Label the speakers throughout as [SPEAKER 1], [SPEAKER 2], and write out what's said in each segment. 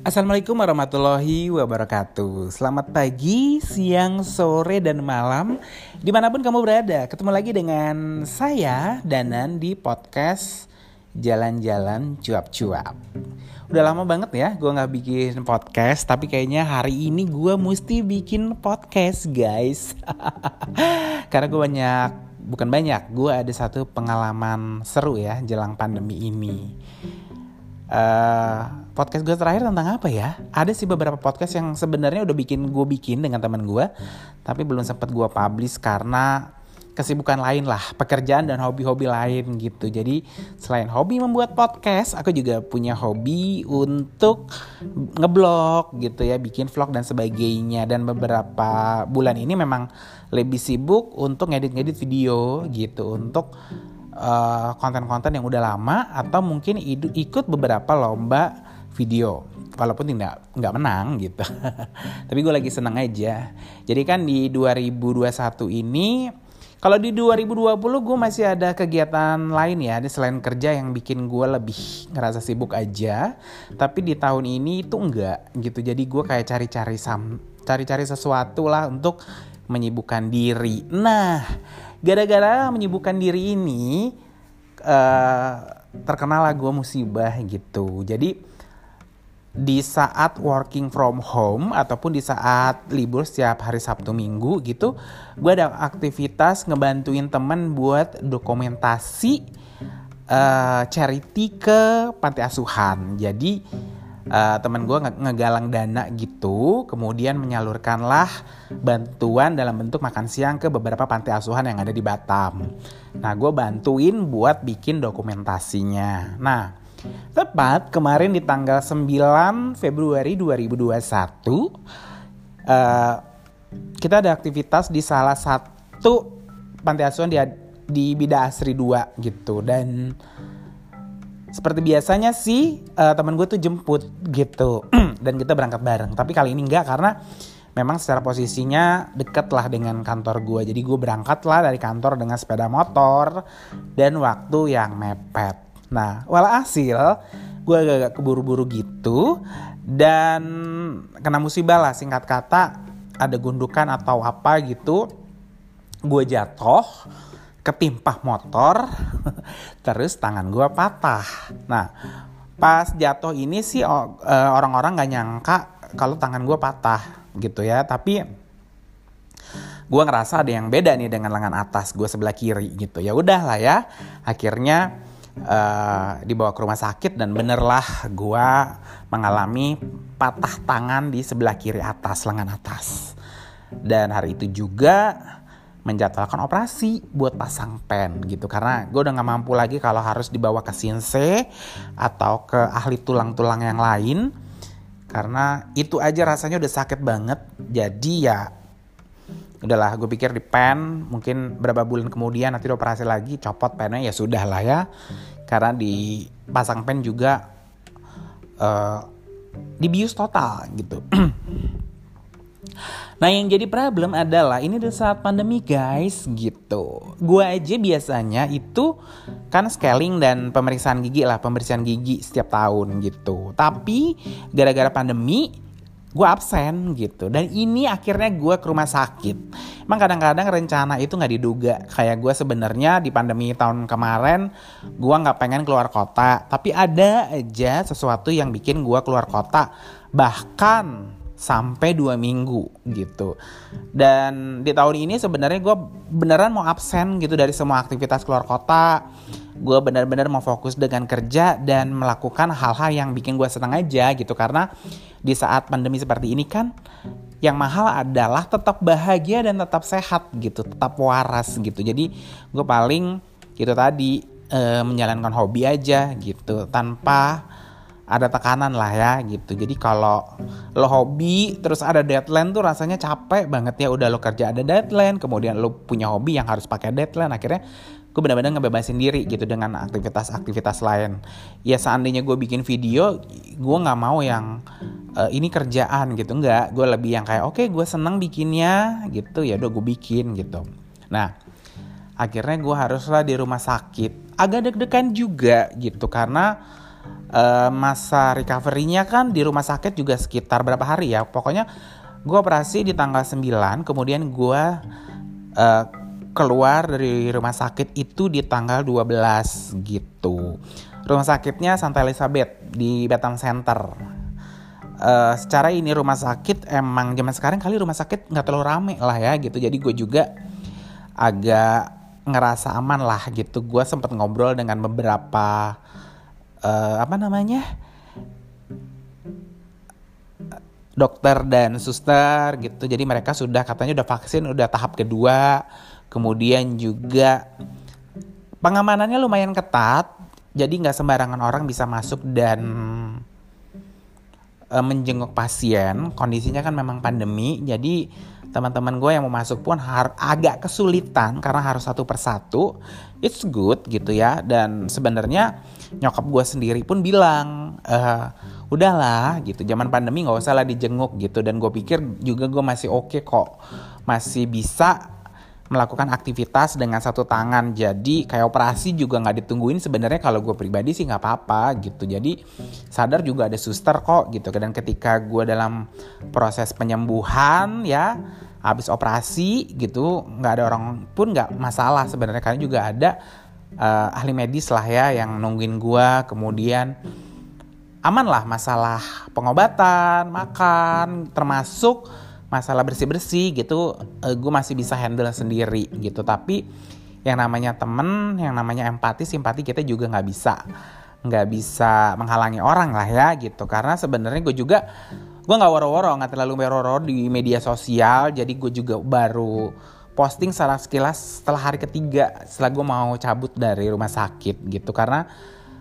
[SPEAKER 1] Assalamualaikum warahmatullahi wabarakatuh. Selamat pagi, siang, sore, dan malam. Di mana pun kamu berada Ketemu lagi dengan saya, Danan Di podcast Jalan-Jalan Cuap-Cuap. Udah lama banget ya gue gak bikin podcast Tapi kayaknya hari ini gue mesti bikin podcast guys. Karena gue banyak Bukan banyak, gue ada satu pengalaman seru ya Jelang pandemi ini uh, podcast gue terakhir tentang apa ya? Ada sih beberapa podcast yang sebenarnya udah bikin gue bikin dengan teman gue, tapi belum sempat gue publish karena kesibukan lain lah, pekerjaan dan hobi-hobi lain gitu. Jadi selain hobi membuat podcast, aku juga punya hobi untuk ngeblog gitu ya, bikin vlog dan sebagainya. Dan beberapa bulan ini memang lebih sibuk untuk ngedit-ngedit video gitu, untuk uh, konten-konten yang udah lama atau mungkin ikut beberapa lomba video walaupun tidak nggak menang gitu tapi gue lagi seneng aja jadi kan di 2021 ini kalau di 2020 gue masih ada kegiatan lain ya, selain kerja yang bikin gue lebih ngerasa sibuk aja. Tapi di tahun ini itu enggak gitu. Jadi gue kayak cari-cari sam, cari-cari sesuatu lah untuk menyibukkan diri. Nah, gara-gara menyibukkan diri ini uh, terkenal lah gue musibah gitu. Jadi di saat working from home ataupun di saat libur setiap hari Sabtu Minggu gitu, gue ada aktivitas ngebantuin temen buat dokumentasi uh, charity ke panti asuhan. Jadi uh, temen gue nge ngegalang dana gitu, kemudian menyalurkanlah bantuan dalam bentuk makan siang ke beberapa panti asuhan yang ada di Batam. Nah, gue bantuin buat bikin dokumentasinya. Nah, tepat kemarin di tanggal 9 Februari 2021, uh, kita ada aktivitas di salah satu panti asuhan di, di Bida Asri 2 gitu dan seperti biasanya sih uh, teman gue tuh jemput gitu. Dan kita berangkat bareng. Tapi kali ini enggak karena memang secara posisinya deket lah dengan kantor gue. Jadi gue berangkat lah dari kantor dengan sepeda motor dan waktu yang mepet. Nah walhasil gue agak keburu-buru gitu. Dan kena musibah lah singkat kata ada gundukan atau apa gitu. Gue jatuh ketimpah motor terus tangan gue patah. Nah pas jatuh ini sih eh, orang-orang gak nyangka kalau tangan gue patah gitu ya. Tapi gue ngerasa ada yang beda nih dengan lengan atas gue sebelah kiri gitu. Ya udah lah ya akhirnya uh, dibawa ke rumah sakit dan benerlah gue mengalami patah tangan di sebelah kiri atas lengan atas. Dan hari itu juga menjadwalkan operasi buat pasang pen gitu. Karena gue udah nggak mampu lagi kalau harus dibawa ke sinse atau ke ahli tulang-tulang yang lain. Karena itu aja rasanya udah sakit banget. Jadi ya udahlah gue pikir di pen mungkin berapa bulan kemudian nanti operasi lagi copot pennya ya sudah lah ya. Karena di pasang pen juga uh, dibius total gitu Nah yang jadi problem adalah ini udah saat pandemi guys gitu. Gue aja biasanya itu kan scaling dan pemeriksaan gigi lah, pembersihan gigi setiap tahun gitu. Tapi gara-gara pandemi gue absen gitu. Dan ini akhirnya gue ke rumah sakit. Emang kadang-kadang rencana itu nggak diduga. Kayak gue sebenarnya di pandemi tahun kemarin gue nggak pengen keluar kota. Tapi ada aja sesuatu yang bikin gue keluar kota. Bahkan sampai dua minggu gitu. Dan di tahun ini sebenarnya gue beneran mau absen gitu dari semua aktivitas keluar kota. Gue bener-bener mau fokus dengan kerja dan melakukan hal-hal yang bikin gue senang aja gitu. Karena di saat pandemi seperti ini kan yang mahal adalah tetap bahagia dan tetap sehat gitu, tetap waras gitu. Jadi gue paling gitu tadi e, menjalankan hobi aja gitu tanpa ada tekanan lah ya gitu. Jadi kalau lo hobi terus ada deadline tuh rasanya capek banget ya. Udah lo kerja ada deadline, kemudian lo punya hobi yang harus pakai deadline. Akhirnya gue benar-benar ngebebasin diri gitu dengan aktivitas-aktivitas lain. Ya seandainya gue bikin video, gue nggak mau yang uh, ini kerjaan gitu nggak. Gue lebih yang kayak oke okay, gue seneng bikinnya gitu ya udah gue bikin gitu. Nah akhirnya gue haruslah di rumah sakit. Agak deg-degan juga gitu karena uh, masa recovery-nya kan di rumah sakit juga sekitar berapa hari ya. Pokoknya gue operasi di tanggal 9 kemudian gue uh, keluar dari rumah sakit itu di tanggal 12 gitu. Rumah sakitnya Santa Elizabeth di Batam Center. Uh, secara ini rumah sakit emang zaman sekarang kali rumah sakit nggak terlalu rame lah ya gitu. Jadi gue juga agak ngerasa aman lah gitu. Gue sempet ngobrol dengan beberapa uh, apa namanya? Dokter dan suster gitu. Jadi mereka sudah katanya udah vaksin udah tahap kedua. Kemudian juga pengamanannya lumayan ketat. Jadi nggak sembarangan orang bisa masuk dan uh, menjenguk pasien. Kondisinya kan memang pandemi. Jadi teman-teman gue yang mau masuk pun harus agak kesulitan karena harus satu persatu. It's good gitu ya. Dan sebenarnya nyokap gue sendiri pun bilang uh, udahlah gitu. Zaman pandemi nggak usah lah dijenguk gitu. Dan gue pikir juga gue masih oke okay kok. Masih bisa melakukan aktivitas dengan satu tangan. Jadi kayak operasi juga nggak ditungguin sebenarnya. Kalau gue pribadi sih nggak apa-apa gitu. Jadi sadar juga ada suster kok gitu. Dan ketika gue dalam proses penyembuhan ya habis operasi gitu nggak ada orang pun nggak masalah sebenarnya. Karena juga ada uh, ahli medis lah ya yang nungguin gue kemudian aman lah masalah pengobatan makan termasuk masalah bersih-bersih gitu uh, eh, gue masih bisa handle sendiri gitu. Tapi yang namanya temen yang namanya empati simpati kita juga nggak bisa nggak bisa menghalangi orang lah ya gitu. Karena sebenarnya gue juga gue nggak woro-woro nggak terlalu woro di media sosial. Jadi gue juga baru posting salah sekilas setelah hari ketiga setelah gue mau cabut dari rumah sakit gitu. Karena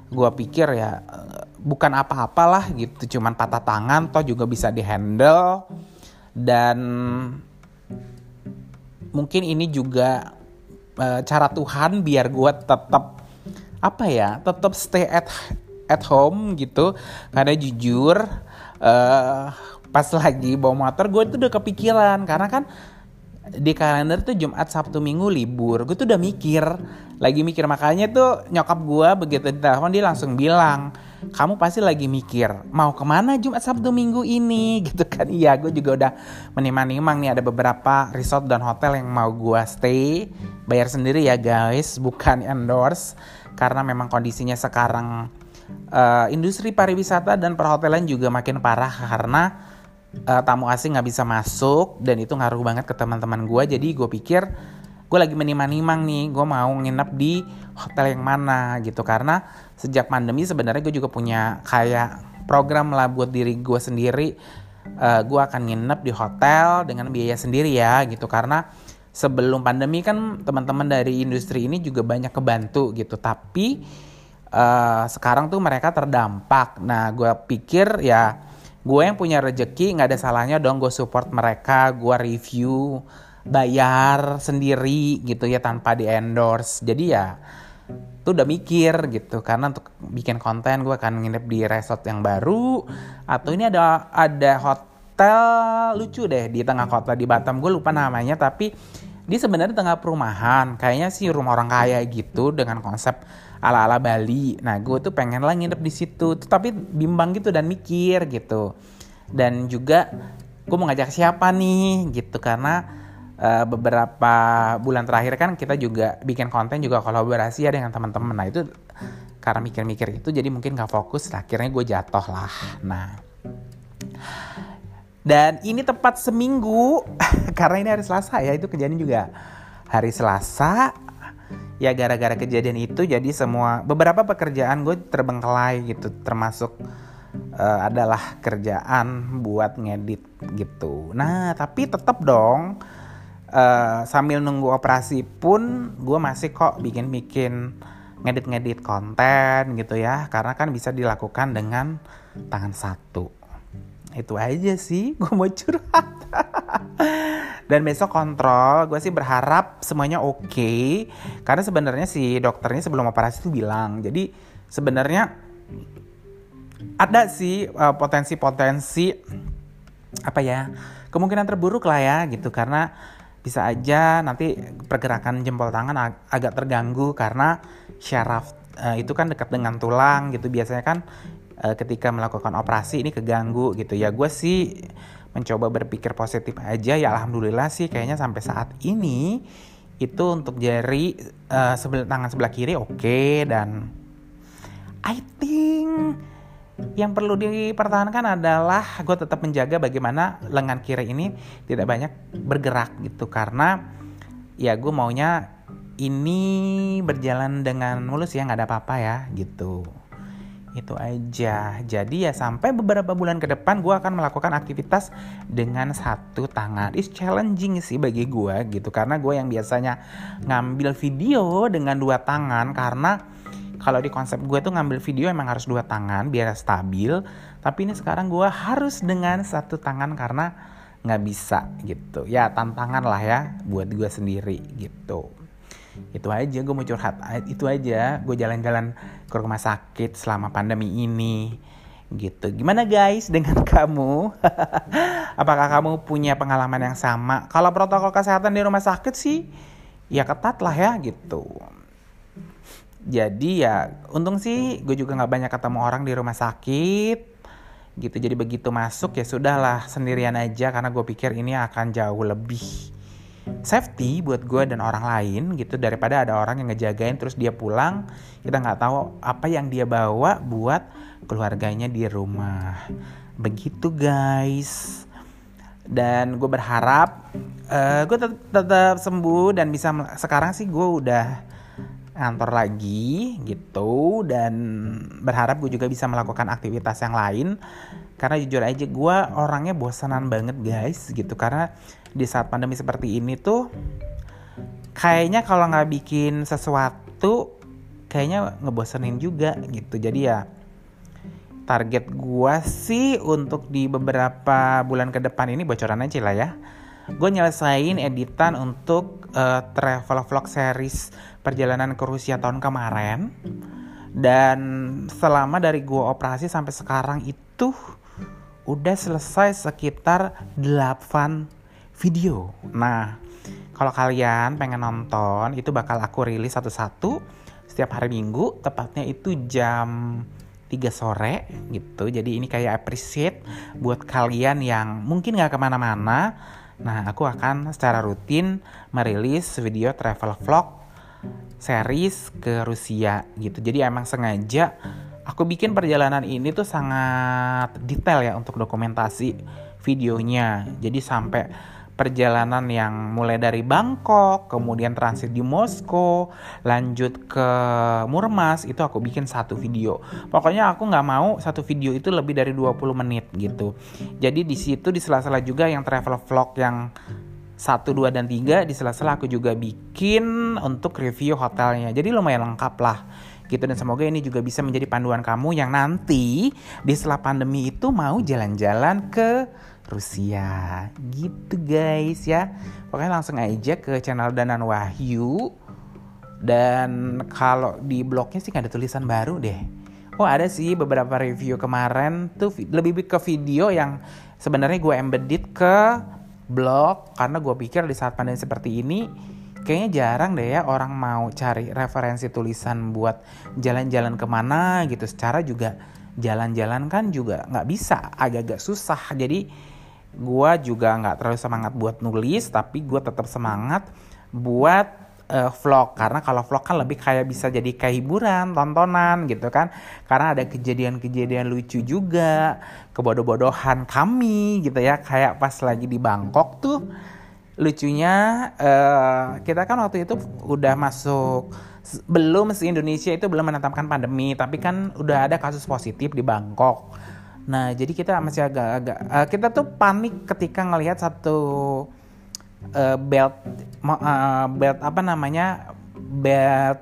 [SPEAKER 1] gue pikir ya eh, bukan apa-apalah gitu cuman patah tangan toh juga bisa dihandle dan mungkin ini juga uh, cara Tuhan biar gue tetap apa ya tetap stay at at home gitu. Karena jujur uh, pas lagi bawa motor gue tuh udah kepikiran. Karena kan di kalender tuh Jumat Sabtu Minggu libur. Gue tuh udah mikir lagi mikir. Makanya tuh nyokap gue begitu ditelepon dia langsung bilang kamu pasti lagi mikir mau ke mana Jumat Sabtu Minggu ini? Gitu kan. Iya gue juga udah menimang-nimang nih ada beberapa resort dan hotel yang mau gue stay. Bayar sendiri ya guys. Bukan endorse karena memang kondisinya sekarang uh, industri pariwisata dan perhotelan juga makin parah karena uh, tamu asing nggak bisa masuk dan itu ngaruh banget ke teman-teman gue jadi gue pikir gue lagi menimang-nimang nih gue mau nginep di hotel yang mana gitu. Karena sejak pandemi sebenarnya gue juga punya kayak program lah buat diri gue sendiri. Uh, gue akan nginep di hotel dengan biaya sendiri ya gitu. Karena sebelum pandemi kan teman-teman dari industri ini juga banyak kebantu gitu. Tapi uh, sekarang tuh mereka terdampak. Nah gue pikir ya gue yang punya rejeki nggak ada salahnya dong gue support mereka gue review bayar sendiri gitu ya tanpa di endorse jadi ya tuh udah mikir gitu karena untuk bikin konten gue akan nginep di resort yang baru. Atau ini ada ada hotel lucu deh di tengah kota di Batam. Gue lupa namanya tapi di sebenarnya tengah perumahan. Kayaknya sih rumah orang kaya gitu dengan konsep ala ala Bali. Nah gue tuh pengen lah nginep di situ. Tapi bimbang gitu dan mikir gitu. Dan juga gue mau ngajak siapa nih gitu karena uh, beberapa bulan terakhir kan kita juga bikin konten juga kolaborasi ya dengan teman-teman. Nah itu karena mikir-mikir itu jadi mungkin gak fokus akhirnya gue jatuh lah. Nah dan ini tepat seminggu karena ini hari Selasa ya itu kejadian juga hari Selasa. Ya gara-gara kejadian itu jadi semua beberapa pekerjaan gue terbengkelai gitu termasuk uh, adalah kerjaan buat ngedit gitu. Nah tapi tetap dong uh, sambil nunggu operasi pun gue masih kok bikin-bikin ngedit-ngedit konten gitu ya. Karena kan bisa dilakukan dengan tangan satu. Itu aja sih gue mau curhat. Dan besok kontrol gue sih berharap semuanya oke. Okay, karena sebenarnya si dokternya sebelum operasi itu bilang jadi sebenarnya ada sih uh, potensi-potensi apa ya kemungkinan terburuk lah ya gitu. Karena bisa aja nanti pergerakan jempol tangan ag agak terganggu karena syaraf uh, itu kan dekat dengan tulang gitu. Biasanya kan uh, ketika melakukan operasi ini keganggu gitu. Ya gue sih mencoba berpikir positif aja. Ya alhamdulillah sih kayaknya sampai saat ini itu untuk jari uh, sebelah tangan sebelah kiri oke okay, dan I think yang perlu dipertahankan adalah gue tetap menjaga bagaimana lengan kiri ini tidak banyak bergerak gitu. Karena ya gue maunya ini berjalan dengan mulus ya nggak ada apa-apa ya gitu. Itu aja. Jadi ya sampai beberapa bulan ke depan gue akan melakukan aktivitas dengan satu tangan. Is challenging sih bagi gue gitu. Karena gue yang biasanya ngambil video dengan dua tangan karena kalau di konsep gue tuh ngambil video emang harus dua tangan biar stabil. Tapi ini sekarang gue harus dengan satu tangan karena nggak bisa gitu. Ya tantangan lah ya buat gue sendiri gitu. Itu aja gue mau curhat itu aja. Gue jalan-jalan ke rumah sakit selama pandemi ini gitu. Gimana guys dengan kamu? Apakah kamu punya pengalaman yang sama? Kalau protokol kesehatan di rumah sakit sih ya ketat lah ya gitu jadi ya untung sih gue juga nggak banyak ketemu orang di rumah sakit gitu. Jadi begitu masuk ya sudahlah sendirian aja karena gue pikir ini akan jauh lebih safety buat gue dan orang lain gitu. Daripada ada orang yang ngejagain terus dia pulang kita nggak tahu apa yang dia bawa buat keluarganya di rumah. Begitu guys. Dan gue berharap uh, gue tetap, tetap sembuh dan bisa sekarang sih gue udah ngantor lagi gitu. Dan berharap gue juga bisa melakukan aktivitas yang lain. Karena jujur aja gue orangnya bosanan banget guys gitu. Karena di saat pandemi seperti ini tuh kayaknya kalau nggak bikin sesuatu kayaknya ngebosenin juga gitu. Jadi ya target gue sih untuk di beberapa bulan ke depan ini bocoran aja lah ya. Gue nyelesain editan untuk uh, travel vlog series perjalanan ke Rusia tahun kemarin dan selama dari gue operasi sampai sekarang itu udah selesai sekitar 8 video. Nah, kalau kalian pengen nonton itu bakal aku rilis satu-satu setiap hari Minggu, tepatnya itu jam 3 sore gitu. Jadi ini kayak appreciate buat kalian yang mungkin gak ke mana-mana. Nah, aku akan secara rutin merilis video travel vlog series ke Rusia gitu. Jadi emang sengaja aku bikin perjalanan ini tuh sangat detail ya untuk dokumentasi videonya. Jadi sampai perjalanan yang mulai dari Bangkok, kemudian transit di Moskow, lanjut ke Murmas, itu aku bikin satu video. Pokoknya aku nggak mau satu video itu lebih dari 20 menit gitu. Jadi di situ di sela-sela juga yang travel vlog yang satu, dua, dan tiga di sela-sela aku juga bikin untuk review hotelnya. Jadi lumayan lengkap lah gitu. Dan semoga ini juga bisa menjadi panduan kamu yang nanti di setelah pandemi itu mau jalan-jalan ke Rusia. Gitu guys ya. Pokoknya langsung aja ke channel Danan Wahyu. Dan kalau di blognya sih nggak ada tulisan baru deh. Oh ada sih beberapa review kemarin tuh lebih ke video yang sebenarnya gue embedded ke blog karena gue pikir di saat pandemi seperti ini kayaknya jarang deh ya orang mau cari referensi tulisan buat jalan-jalan ke mana gitu. Secara juga jalan-jalan kan juga nggak bisa agak-agak susah. Jadi gue juga nggak terlalu semangat buat nulis tapi gue tetap semangat buat uh, vlog. Karena kalau vlog kan lebih kayak bisa jadi kayak hiburan tontonan gitu kan. Karena ada kejadian-kejadian lucu juga kebodoh-bodohan kami gitu ya. Kayak pas lagi di Bangkok tuh lucunya uh, kita kan waktu itu udah masuk belum se Indonesia itu belum menetapkan pandemi tapi kan udah ada kasus positif di Bangkok. Nah jadi kita masih agak-agak uh, kita tuh panik ketika ngelihat satu uh, belt uh, belt apa namanya? Belt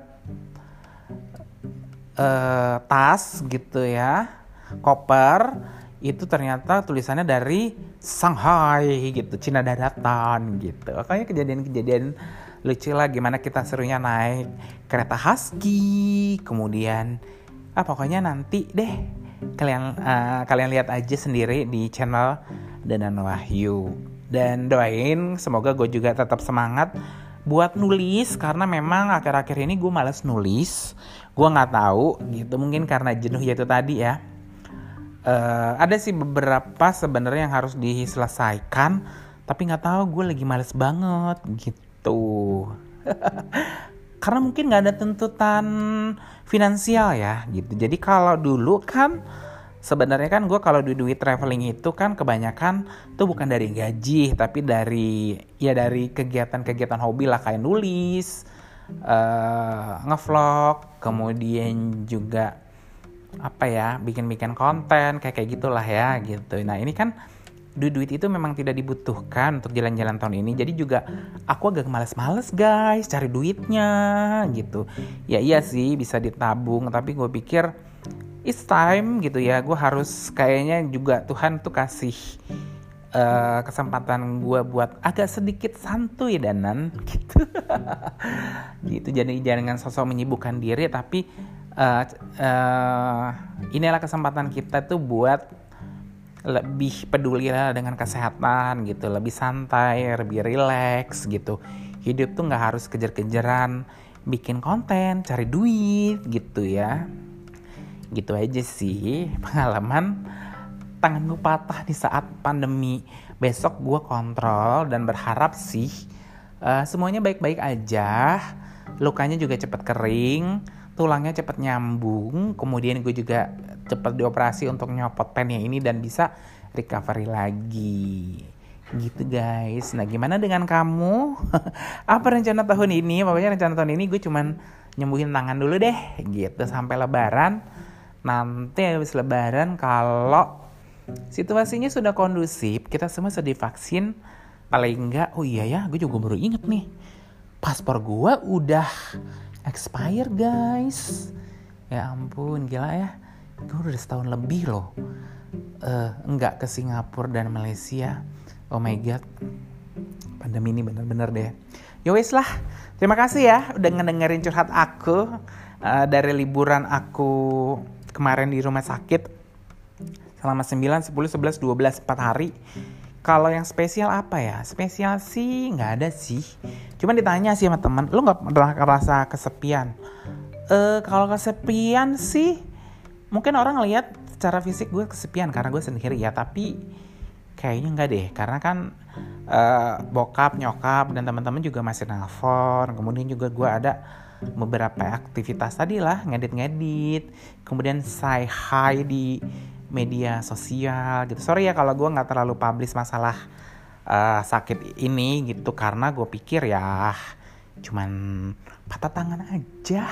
[SPEAKER 1] uh, tas gitu ya. Koper itu ternyata tulisannya dari Shanghai gitu, Cina daratan gitu. Makanya kejadian-kejadian lucu lah gimana kita serunya naik kereta Husky, kemudian ah pokoknya nanti deh kalian uh, kalian lihat aja sendiri di channel Danan Wahyu dan doain semoga gue juga tetap semangat buat nulis karena memang akhir-akhir ini gue males nulis. Gue nggak tahu gitu mungkin karena jenuh yaitu tadi ya. Uh, ada sih beberapa sebenarnya yang harus diselesaikan tapi nggak tahu gue lagi males banget gitu. Karena mungkin nggak ada tuntutan finansial ya gitu. Jadi kalau dulu kan sebenarnya kan gue kalau duit duit traveling itu kan kebanyakan tuh bukan dari gaji tapi dari ya dari kegiatan-kegiatan hobi lah kayak nulis uh, ngevlog kemudian juga apa ya bikin-bikin konten kayak kayak gitulah ya gitu. Nah ini kan duit-duit itu memang tidak dibutuhkan untuk jalan-jalan tahun ini. Jadi juga aku agak males-males guys cari duitnya gitu. Ya iya sih bisa ditabung tapi gue pikir it's time gitu ya. Gue harus kayaknya juga Tuhan tuh kasih uh, kesempatan gue buat agak sedikit santuy danan gitu. Gitu jadi jangan sosok menyibukkan diri tapi uh, uh, inilah kesempatan kita tuh buat lebih peduli lah dengan kesehatan gitu lebih santai lebih relax gitu. Hidup tuh nggak harus kejar-kejaran bikin konten cari duit gitu ya gitu aja sih. Pengalaman tangan gue patah di saat pandemi. Besok gue kontrol dan berharap sih uh, semuanya baik-baik aja. Lukanya juga cepet kering tulangnya cepet nyambung kemudian gue juga cepet dioperasi untuk nyopot pennya ini dan bisa recovery lagi. Gitu guys. Nah gimana dengan kamu? Apa rencana tahun ini? Pokoknya rencana tahun ini gue cuman nyembuhin tangan dulu deh gitu. Sampai lebaran nanti habis lebaran kalau situasinya sudah kondusif kita semua sudah divaksin paling enggak oh iya ya gue juga baru inget nih. Paspor gue udah expire guys. Ya ampun gila ya. Gue udah setahun lebih loh. Uh, enggak ke Singapura dan Malaysia. Oh my god. Pandemi ini bener-bener deh. Yowes ya lah. Terima kasih ya udah ngedengerin curhat aku uh, dari liburan aku kemarin di rumah sakit selama 9, 10, 11, 12, 4 hari. Kalau yang spesial apa ya? Spesial sih nggak ada sih. Cuman ditanya sih sama teman, lu nggak pernah ngerasa kesepian? Eh kalau kesepian sih, mungkin orang lihat secara fisik gue kesepian karena gue sendiri ya. Tapi kayaknya nggak deh, karena kan uh, bokap, nyokap dan teman-teman juga masih nelfon. Kemudian juga gue ada beberapa aktivitas tadi lah ngedit-ngedit. Kemudian say hi di media sosial gitu. Sorry ya kalau gue nggak terlalu publish masalah uh, sakit ini gitu. Karena gue pikir ya cuman patah tangan aja.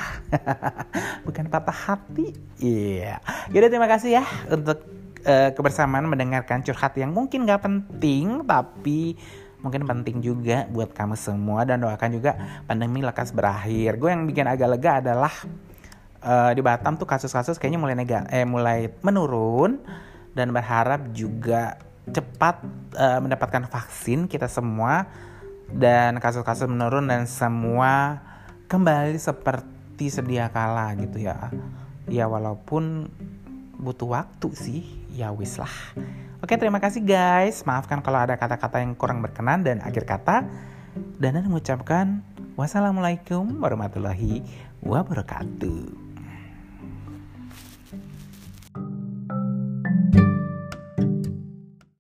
[SPEAKER 1] Bukan patah hati. Iya. Yeah. jadi terima kasih ya untuk uh, kebersamaan mendengarkan curhat yang mungkin gak penting tapi mungkin penting juga buat kamu semua dan doakan juga pandemi lekas berakhir. Gue yang bikin agak lega adalah uh, di Batam tuh kasus-kasus kayaknya mulai nega eh mulai menurun dan berharap juga cepat uh, mendapatkan vaksin kita semua dan kasus-kasus menurun dan semua kembali seperti sedia kala gitu ya. Ya walaupun butuh waktu sih, ya wis lah. Oke, terima kasih guys. Maafkan kalau ada kata-kata yang kurang berkenan dan akhir kata. Dan mengucapkan wassalamualaikum warahmatullahi wabarakatuh.